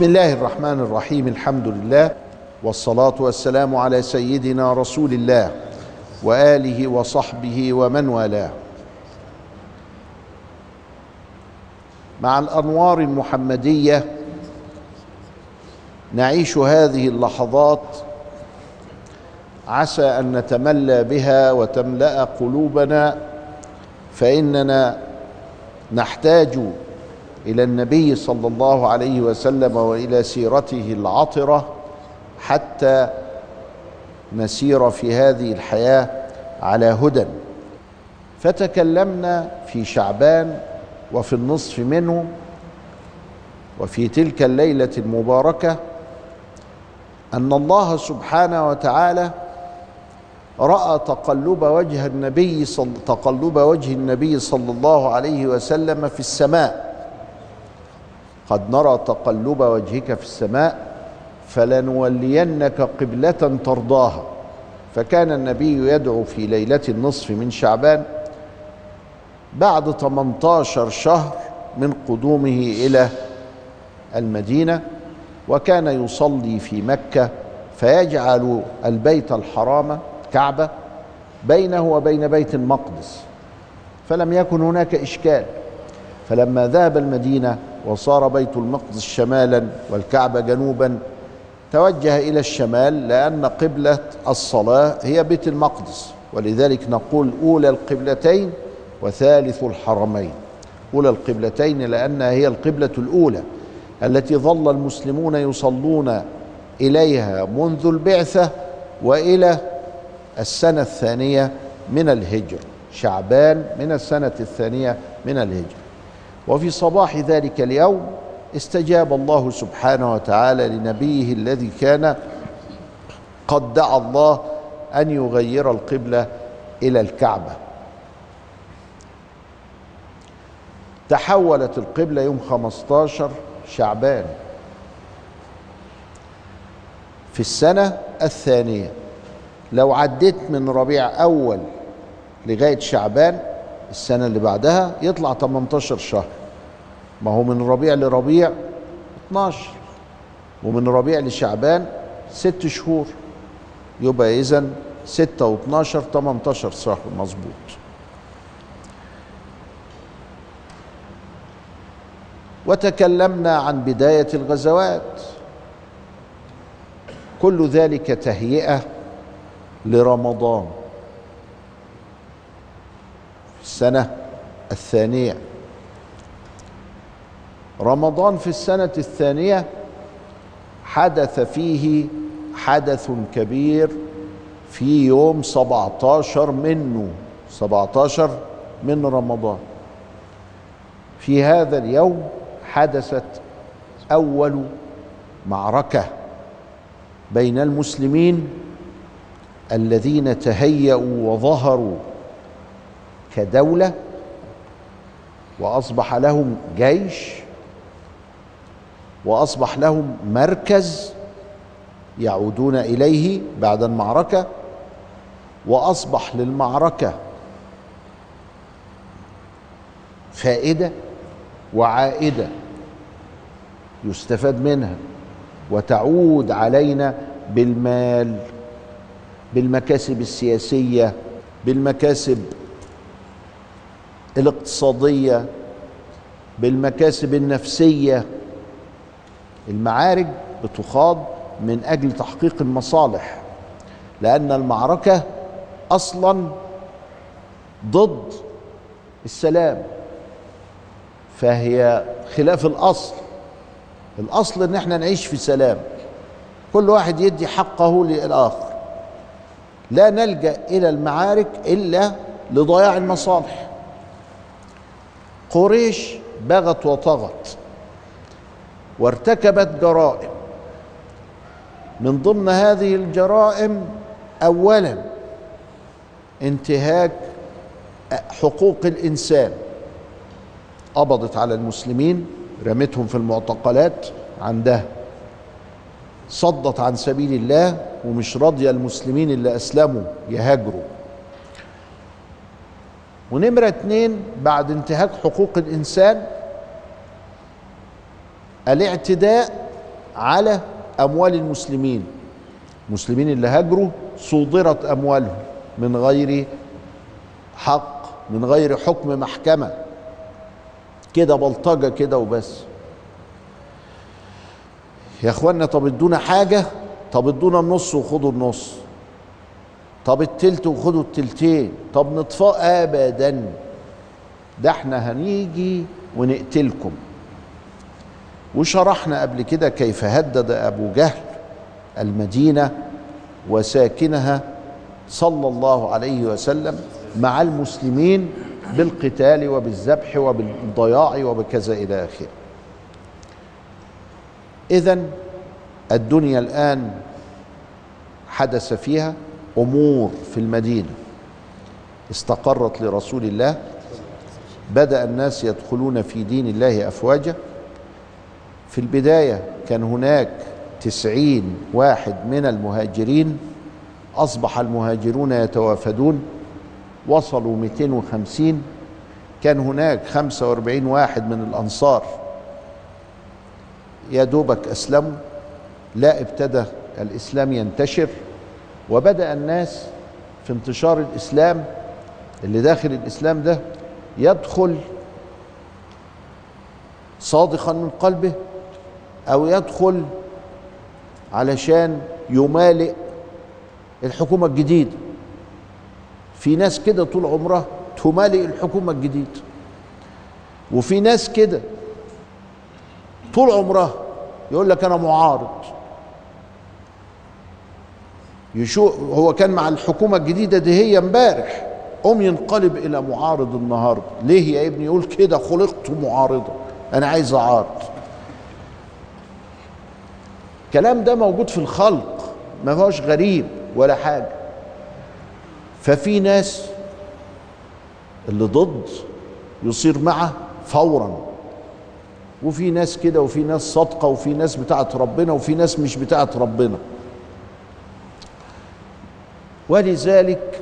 بسم الله الرحمن الرحيم الحمد لله والصلاة والسلام على سيدنا رسول الله وآله وصحبه ومن والاه. مع الأنوار المحمدية نعيش هذه اللحظات عسى أن نتملى بها وتملأ قلوبنا فإننا نحتاج إلى النبي صلى الله عليه وسلم وإلى سيرته العطرة حتى نسير في هذه الحياة على هدى. فتكلمنا في شعبان وفي النصف منه وفي تلك الليلة المباركة أن الله سبحانه وتعالى رأى تقلب وجه النبي صل تقلب وجه النبي صلى الله عليه وسلم في السماء. قد نرى تقلب وجهك في السماء فلنولينك قبلة ترضاها. فكان النبي يدعو في ليلة النصف من شعبان بعد 18 شهر من قدومه إلى المدينة وكان يصلي في مكة فيجعل البيت الحرام كعبة بينه وبين بيت المقدس فلم يكن هناك إشكال. فلما ذهب المدينة وصار بيت المقدس شمالا والكعبة جنوبا. توجه إلى الشمال لأن قبلة الصلاة هي بيت المقدس ولذلك نقول أولى القبلتين وثالث الحرمين. أولى القبلتين لأنها هي القبلة الأولى التي ظل المسلمون يصلون إليها منذ البعثة وإلى السنة الثانية من الهجر شعبان من السنة الثانية من الهجر وفي صباح ذلك اليوم استجاب الله سبحانه وتعالى لنبيه الذي كان قد دعا الله أن يغير القبلة إلى الكعبة. تحولت القبلة يوم 15 شعبان. في السنة الثانية لو عديت من ربيع أول لغاية شعبان السنة اللي بعدها يطلع 18 شهر. ما هو من ربيع لربيع 12 ومن ربيع لشعبان ست شهور. يبقى إذا 6 و12 18 شهر. مظبوط. وتكلمنا عن بداية الغزوات. كل ذلك تهيئة لرمضان. السنة الثانية. رمضان في السنة الثانية حدث فيه حدث كبير في يوم 17 منه 17 من رمضان. في هذا اليوم حدثت أول معركة بين المسلمين الذين تهيأوا وظهروا كدولة وأصبح لهم جيش وأصبح لهم مركز يعودون إليه بعد المعركة وأصبح للمعركة فائدة وعائدة يستفاد منها وتعود علينا بالمال بالمكاسب السياسية بالمكاسب الاقتصادية بالمكاسب النفسية. المعارك بتخاض من أجل تحقيق المصالح لأن المعركة أصلا ضد السلام. فهي خلاف الأصل. الأصل إن إحنا نعيش في سلام. كل واحد يدي حقه للآخر. لا نلجأ إلى المعارك إلا لضياع المصالح. قريش بغت وطغت وارتكبت جرائم. من ضمن هذه الجرائم اولا انتهاك حقوق الإنسان. قبضت على المسلمين رمتهم في المعتقلات عندها. صدت عن سبيل الله ومش راضية المسلمين اللي أسلموا يهاجروا. ونمرة اتنين بعد انتهاك حقوق الإنسان الاعتداء على أموال المسلمين. المسلمين اللي هاجروا صودرت أموالهم من غير حق من غير حكم محكمة. كده بلطجة كده وبس. يا اخوانا طب ادونا حاجة؟ طب ادونا النص وخدوا النص. طب التلت وخدوا التلتين طب نطفاء ابدا. ده إحنا هنيجي ونقتلكم. وشرحنا قبل كده كيف هدد أبو جهل المدينة وساكنها صلى الله عليه وسلم مع المسلمين بالقتال وبالذبح وبالضياع وبكذا إلى آخره. اذا الدنيا الآن حدث فيها أمور في المدينة استقرت لرسول الله بدأ الناس يدخلون في دين الله أفواجا. في البداية كان هناك تسعين واحد من المهاجرين أصبح المهاجرون يتوافدون وصلوا 250 كان هناك 45 واحد من الأنصار يا دوبك أسلموا لا ابتدى الإسلام ينتشر. وبدأ الناس في انتشار الإسلام اللي داخل الإسلام ده يدخل صادقا من قلبه أو يدخل علشان يمالئ الحكومة الجديده في ناس كده طول عمرها تمالئ الحكومة الجديده وفي ناس كده طول عمرها يقول لك أنا معارض. يشو هو كان مع الحكومة الجديدة دي هي امبارح. قوم ينقلب إلى معارض النهارده. ليه يا ابني؟ يقول كده خلقت معارضا أنا عايز أعارض. الكلام ده موجود في الخلق. ما هوش غريب ولا حاجة. ففي ناس اللي ضد يصير معه فورا. وفي ناس كده وفي ناس صادقة وفي ناس بتاعت ربنا وفي ناس مش بتاعت ربنا. ولذلك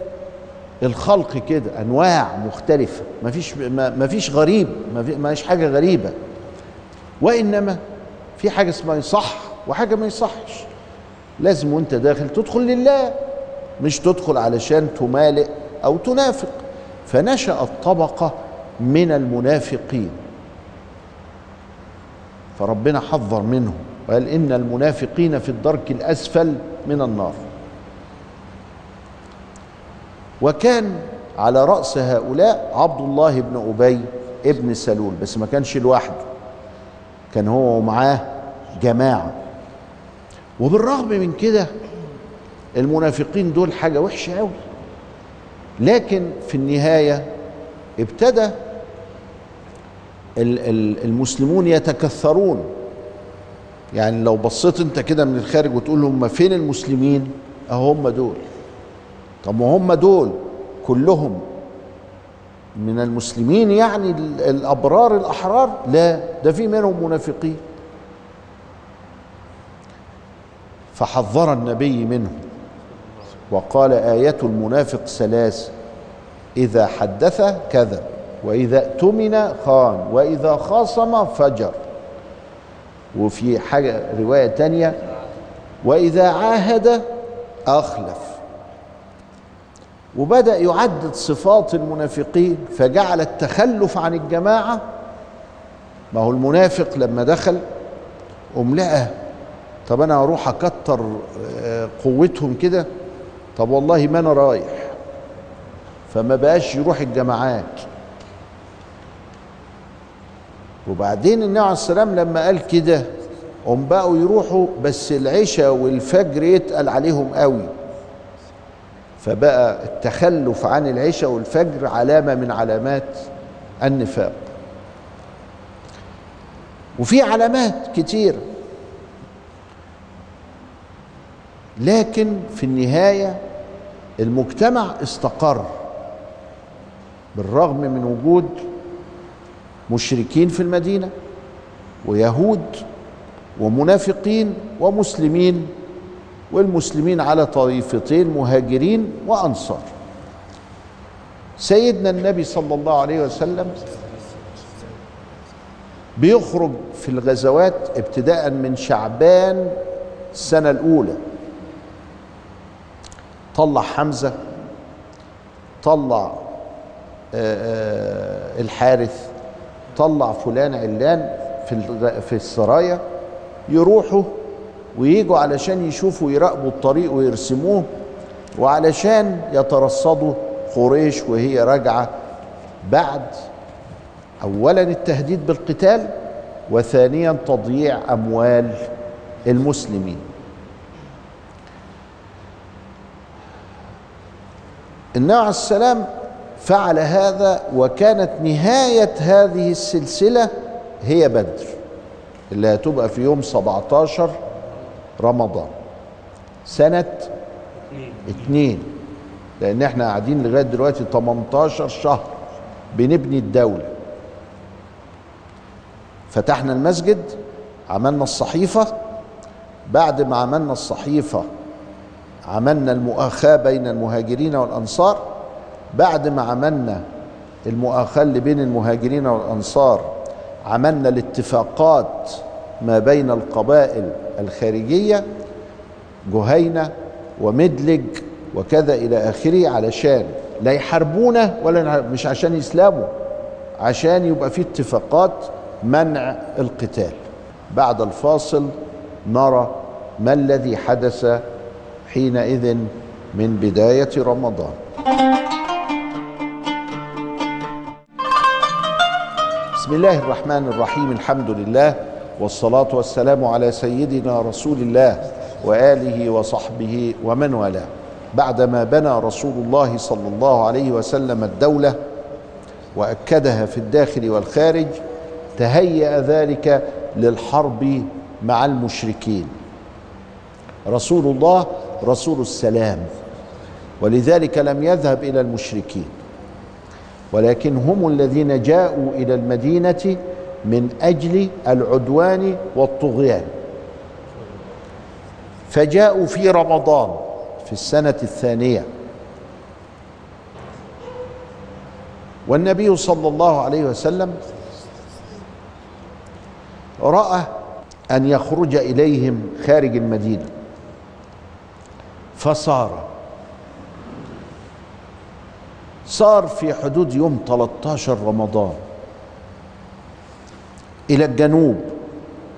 الخلق كده أنواع مختلفة. ما فيش ما فيش غريب ما فيش حاجة غريبة. وإنما في حاجة اسمها يصح وحاجة ما يصحش. لازم وأنت داخل تدخل لله مش تدخل علشان تمالئ أو تنافق. فنشأت طبقه من المنافقين. فربنا حذر منهم وقال إن المنافقين في الدرك الأسفل من النار. وكان على رأس هؤلاء عبد الله بن أبي ابن سلول بس ما كانش لوحده كان هو ومعاه جماعة. وبالرغم من كده المنافقين دول حاجة وحشة قوي لكن في النهاية ابتدى المسلمون يتكثرون. يعني لو بصيت انت كده من الخارج وتقول هم فين المسلمين؟ هم دول. طب ما هم دول كلهم من المسلمين يعني الأبرار الأحرار؟ لا ده في منهم منافقين. فحذر النبي منهم وقال آية المنافق ثلاث إذا حدث كذب وإذا اؤتمن خان وإذا خاصم فجر. وفي حاجة رواية تانية وإذا عاهد أخلف. وبدأ يعدد صفات المنافقين فجعل التخلف عن الجماعة. ما هو المنافق لما دخل قم لقى طب أنا أروح أكتر قوتهم كده؟ طب والله ما أنا رايح. فما بقاش يروح الجماعات. وبعدين النبي عليه السلام لما قال كده هم بقوا يروحوا بس العشاء والفجر يتقل عليهم قوي. فبقى التخلف عن العشاء والفجر علامة من علامات النفاق. وفي علامات كتيره لكن في النهاية المجتمع استقر بالرغم من وجود مشركين في المدينة ويهود ومنافقين ومسلمين والمسلمين على طائفتين مهاجرين وأنصار. سيدنا النبي صلى الله عليه وسلم بيخرج في الغزوات ابتداء من شعبان السنة الأولى. طلع حمزة طلع الحارث طلع فلان علان في في السرايا يروحوا ويجوا علشان يشوفوا يراقبوا الطريق ويرسموه وعلشان يترصدوا قريش وهي راجعة بعد اولا التهديد بالقتال وثانيا تضييع أموال المسلمين. النبي عليه السلام فعل هذا وكانت نهاية هذه السلسلة هي بدر. اللي هتبقى في يوم 17 رمضان. سنة اتنين. لأن إحنا قاعدين لغاية دلوقتي 18 شهر بنبني الدولة. فتحنا المسجد عملنا الصحيفة. بعد ما عملنا الصحيفة عملنا المؤاخاة بين المهاجرين والأنصار. بعد ما عملنا المؤاخاة اللي بين المهاجرين والأنصار عملنا الاتفاقات ما بين القبائل الخارجية جهينة ومدلج وكذا إلى آخره علشان لا يحاربونا ولا مش عشان يسلموا عشان يبقى في اتفاقات منع القتال. بعد الفاصل نرى ما الذي حدث حينئذ من بداية رمضان. بسم الله الرحمن الرحيم الحمد لله والصلاة والسلام على سيدنا رسول الله وآله وصحبه ومن والاه. بعدما بنى رسول الله صلى الله عليه وسلم الدولة وأكدها في الداخل والخارج تهيأ ذلك للحرب مع المشركين. رسول الله رسول السلام ولذلك لم يذهب إلى المشركين. ولكن هم الذين جاءوا إلى المدينة من أجل العدوان والطغيان. فجاءوا في رمضان في السنة الثانية. والنبي صلى الله عليه وسلم رأى أن يخرج إليهم خارج المدينة. فصار. صار في حدود يوم 13 رمضان. إلى الجنوب.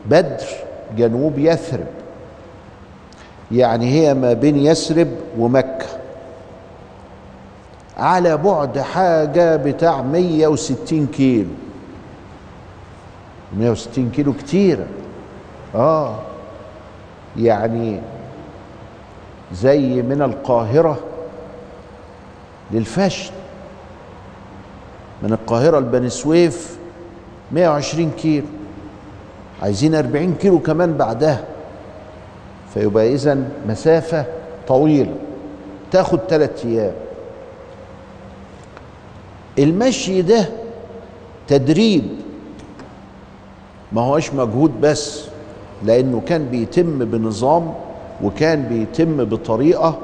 بدر جنوب يثرب. يعني هي ما بين يثرب ومكة. على بعد حاجة بتاع 160 كيلو. 160 كيلو كتيرة. آه. يعني زي من القاهرة للفشل. من القاهرة لبني سويف 120 كيلو. عايزين 40 كيلو كمان بعدها. فيبقى إذا مسافة طويلة. تاخد ثلاث أيام. المشي ده تدريب. ما هوش مجهود بس لأنه كان بيتم بنظام وكان بيتم بطريقة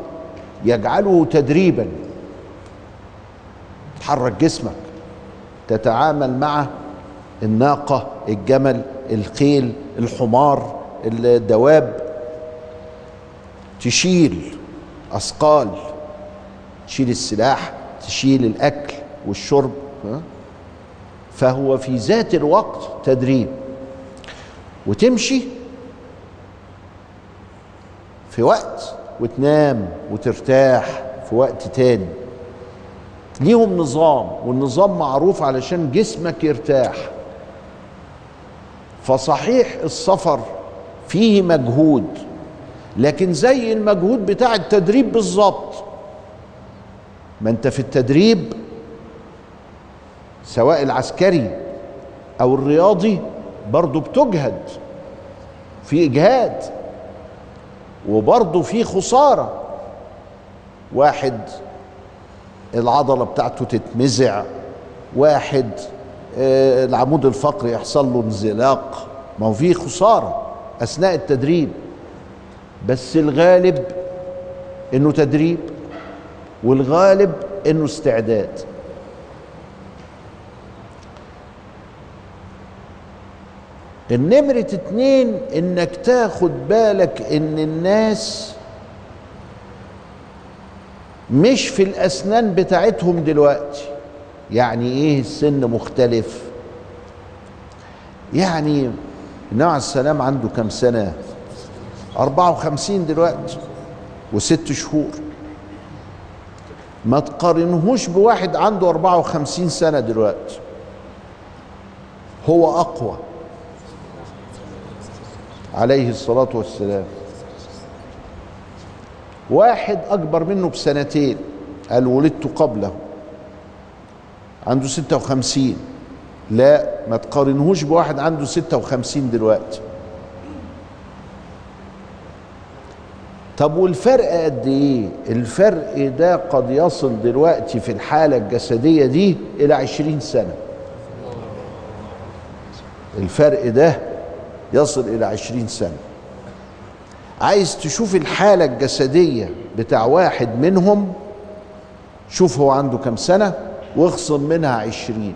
يجعله تدريبا. تحرك جسمك. تتعامل مع الناقة الجمل الخيل الحمار الدواب. تشيل أثقال تشيل السلاح تشيل الأكل والشرب فهو في ذات الوقت تدريب. وتمشي في وقت وتنام وترتاح في وقت تاني. ليهم نظام والنظام معروف علشان جسمك يرتاح. فصحيح السفر فيه مجهود لكن زي المجهود بتاع التدريب بالظبط. ما انت في التدريب سواء العسكري أو الرياضي برضه بتجهد في إجهاد وبرضه في خسارة. واحد العضلة بتاعته تتمزع. واحد العمود الفقري يحصل له انزلاق. ما هو في خسارة أثناء التدريب. بس الغالب إنه تدريب والغالب إنه استعداد. النمرة اتنين إنك تاخد بالك إن الناس مش في الأسنان بتاعتهم دلوقتي. يعني إيه السن مختلف؟ يعني النبي عليه السلام عنده كم سنة؟ 54 دلوقتي وست شهور. ما تقارنهوش بواحد عنده 54 سنة دلوقتي. هو أقوى. عليه الصلاة والسلام. واحد أكبر منه بسنتين. قال ولدت قبله. عنده ستة وخمسين. لا ما تقارنهوش بواحد عنده ستة وخمسين دلوقتي. طب والفرق قد إيه؟ الفرق ده قد يصل دلوقتي في الحالة الجسدية دي إلى عشرين سنة. الفرق ده يصل إلى عشرين سنة. عايز تشوف الحالة الجسدية بتاع واحد منهم شوف هو عنده كم سنة. واخصم منها عشرين.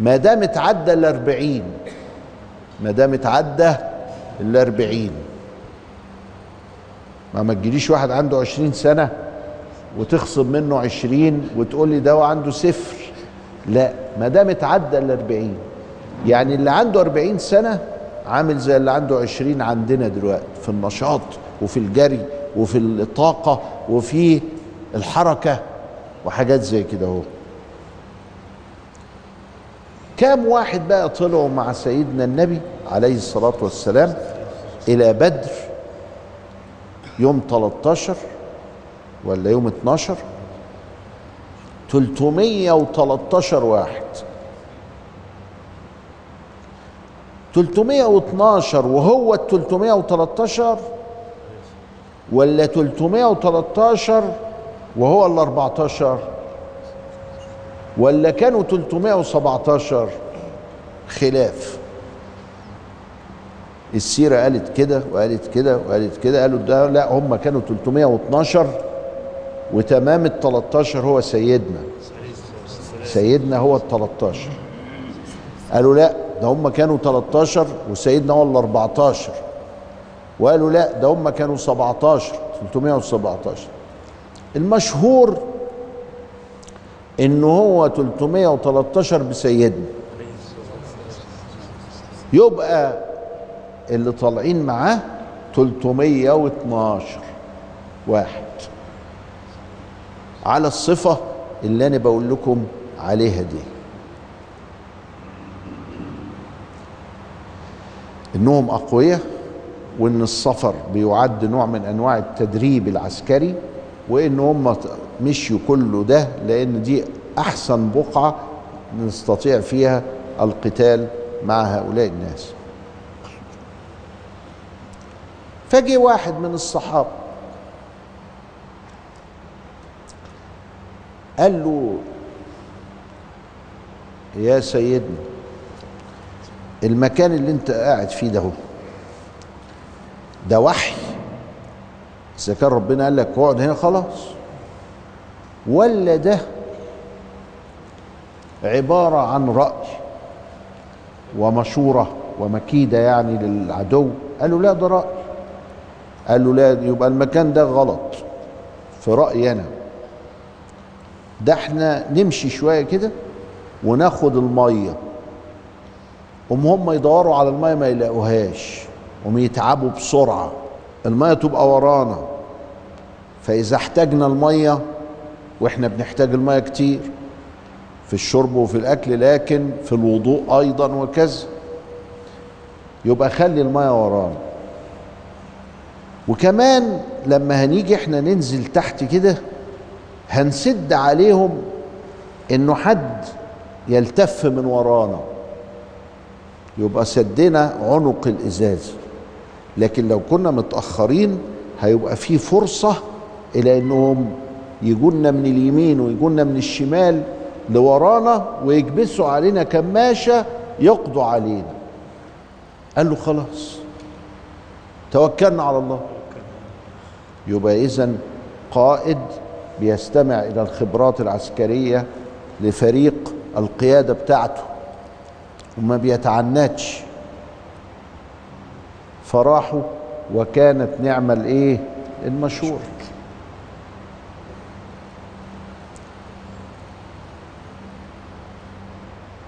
ما دام اتعدى الاربعين ما دام اتعدى الاربعين ما ما تجيليش واحد عنده عشرين سنة وتخصم منه عشرين وتقول لي ده عنده صفر. لا ما دام اتعدى الاربعين يعني اللي عنده أربعين سنة عامل زي اللي عنده عشرين عندنا دلوقتي في النشاط وفي الجري وفي الطاقة وفي الحركة. وحاجات زي كده اهو. كام واحد بقى طلعوا مع سيدنا النبي عليه الصلاة والسلام إلى بدر يوم 13 ولا يوم 12 313 واحد. 312 وهو ال 313 ولا 313 وهو ال 14 ولا كانوا 317 خلاف. السيرة قالت كده وقالت كده وقالت كده قالوا ده لا هم كانوا 312 وتمام ال 13 هو سيدنا. سيدنا هو ال 13 قالوا لا ده هم كانوا 13 وسيدنا هو ال 14 وقالوا لا ده هم كانوا 17 317 المشهور ان هو 313 بسيدنا يبقى اللي طالعين معاه 312 واحد. على الصفة اللي أنا بقول لكم عليها دي. إنهم أقوياء وإن السفر بيعد نوع من أنواع التدريب العسكري. وإن هم مشيوا كله ده لأن دي أحسن بقعة نستطيع فيها القتال مع هؤلاء الناس. فجي واحد من الصحابة قال له يا سيدنا المكان اللي انت قاعد فيه ده هو ده وحي اذا كان ربنا قال لك اقعد هنا خلاص. ولا ده عبارة عن رأي ومشورة ومكيدة يعني للعدو. قالوا لا ده رأي. قال له لا يبقى المكان ده غلط. في رأيي أنا. ده إحنا نمشي شوية كده وناخد المية. هم هم يدوروا على المية ما يلاقوهاش. هم يتعبوا بسرعة. المية تبقى ورانا. فإذا احتاجنا المية وإحنا بنحتاج المية كتير في الشرب وفي الأكل لكن في الوضوء أيضا وكذا. يبقى خلي المية ورانا. وكمان لما هنيجي إحنا ننزل تحت كده هنسد عليهم إنه حد يلتف من ورانا. يبقى سدنا عنق الإزاز. لكن لو كنا متأخرين هيبقى في فرصة إلى إنهم يجونا من اليمين ويجونا من الشمال لورانا ويكبسوا علينا كماشة يقضوا علينا. قال له خلاص توكلنا على الله. يبقى اذا قائد بيستمع إلى الخبرات العسكرية لفريق القيادة بتاعته وما بيتعنتش. فراحوا وكانت نعمة الإيه؟ المشهور.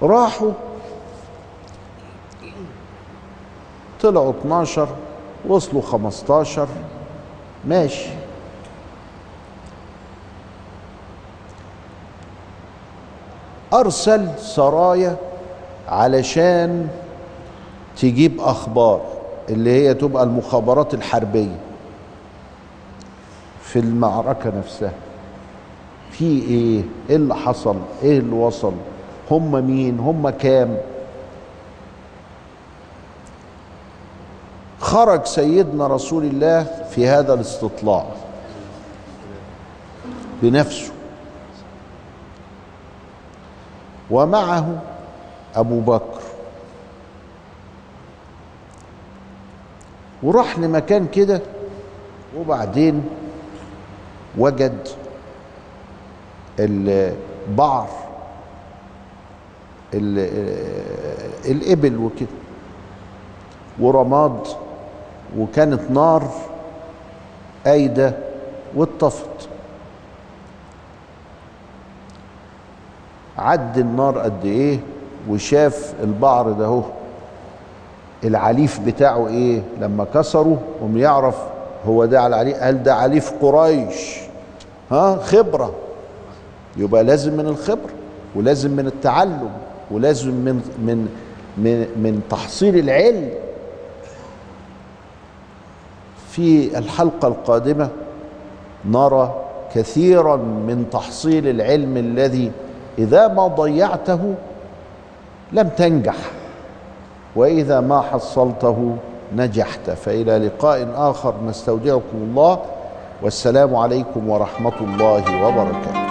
راحوا. طلعوا 12 وصلوا 15 ماشي. أرسل سرايا علشان تجيب أخبار اللي هي تبقى المخابرات الحربية في المعركة نفسها. في إيه؟ إيه اللي حصل؟ إيه اللي وصل؟ هم مين؟ هم كام؟ خرج سيدنا رسول الله في هذا الاستطلاع بنفسه. ومعه أبو بكر. وراح لمكان كده وبعدين وجد البعر الإبل وكده. ورماد وكانت نار قايده واتطفت. عد النار قد إيه وشاف البعر ده أهو. العليف بتاعه إيه لما كسره قوم يعرف هو ده على عليه قال ده عليف قريش. ها خبرة. يبقى لازم من الخبرة ولازم من التعلم. ولازم من من من من تحصيل العلم في الحلقة القادمة نرى كثيرا من تحصيل العلم الذي إذا ما ضيعته لم تنجح وإذا ما حصلته نجحت. فإلى لقاء آخر. نستودعكم الله. والسلام عليكم ورحمة الله وبركاته.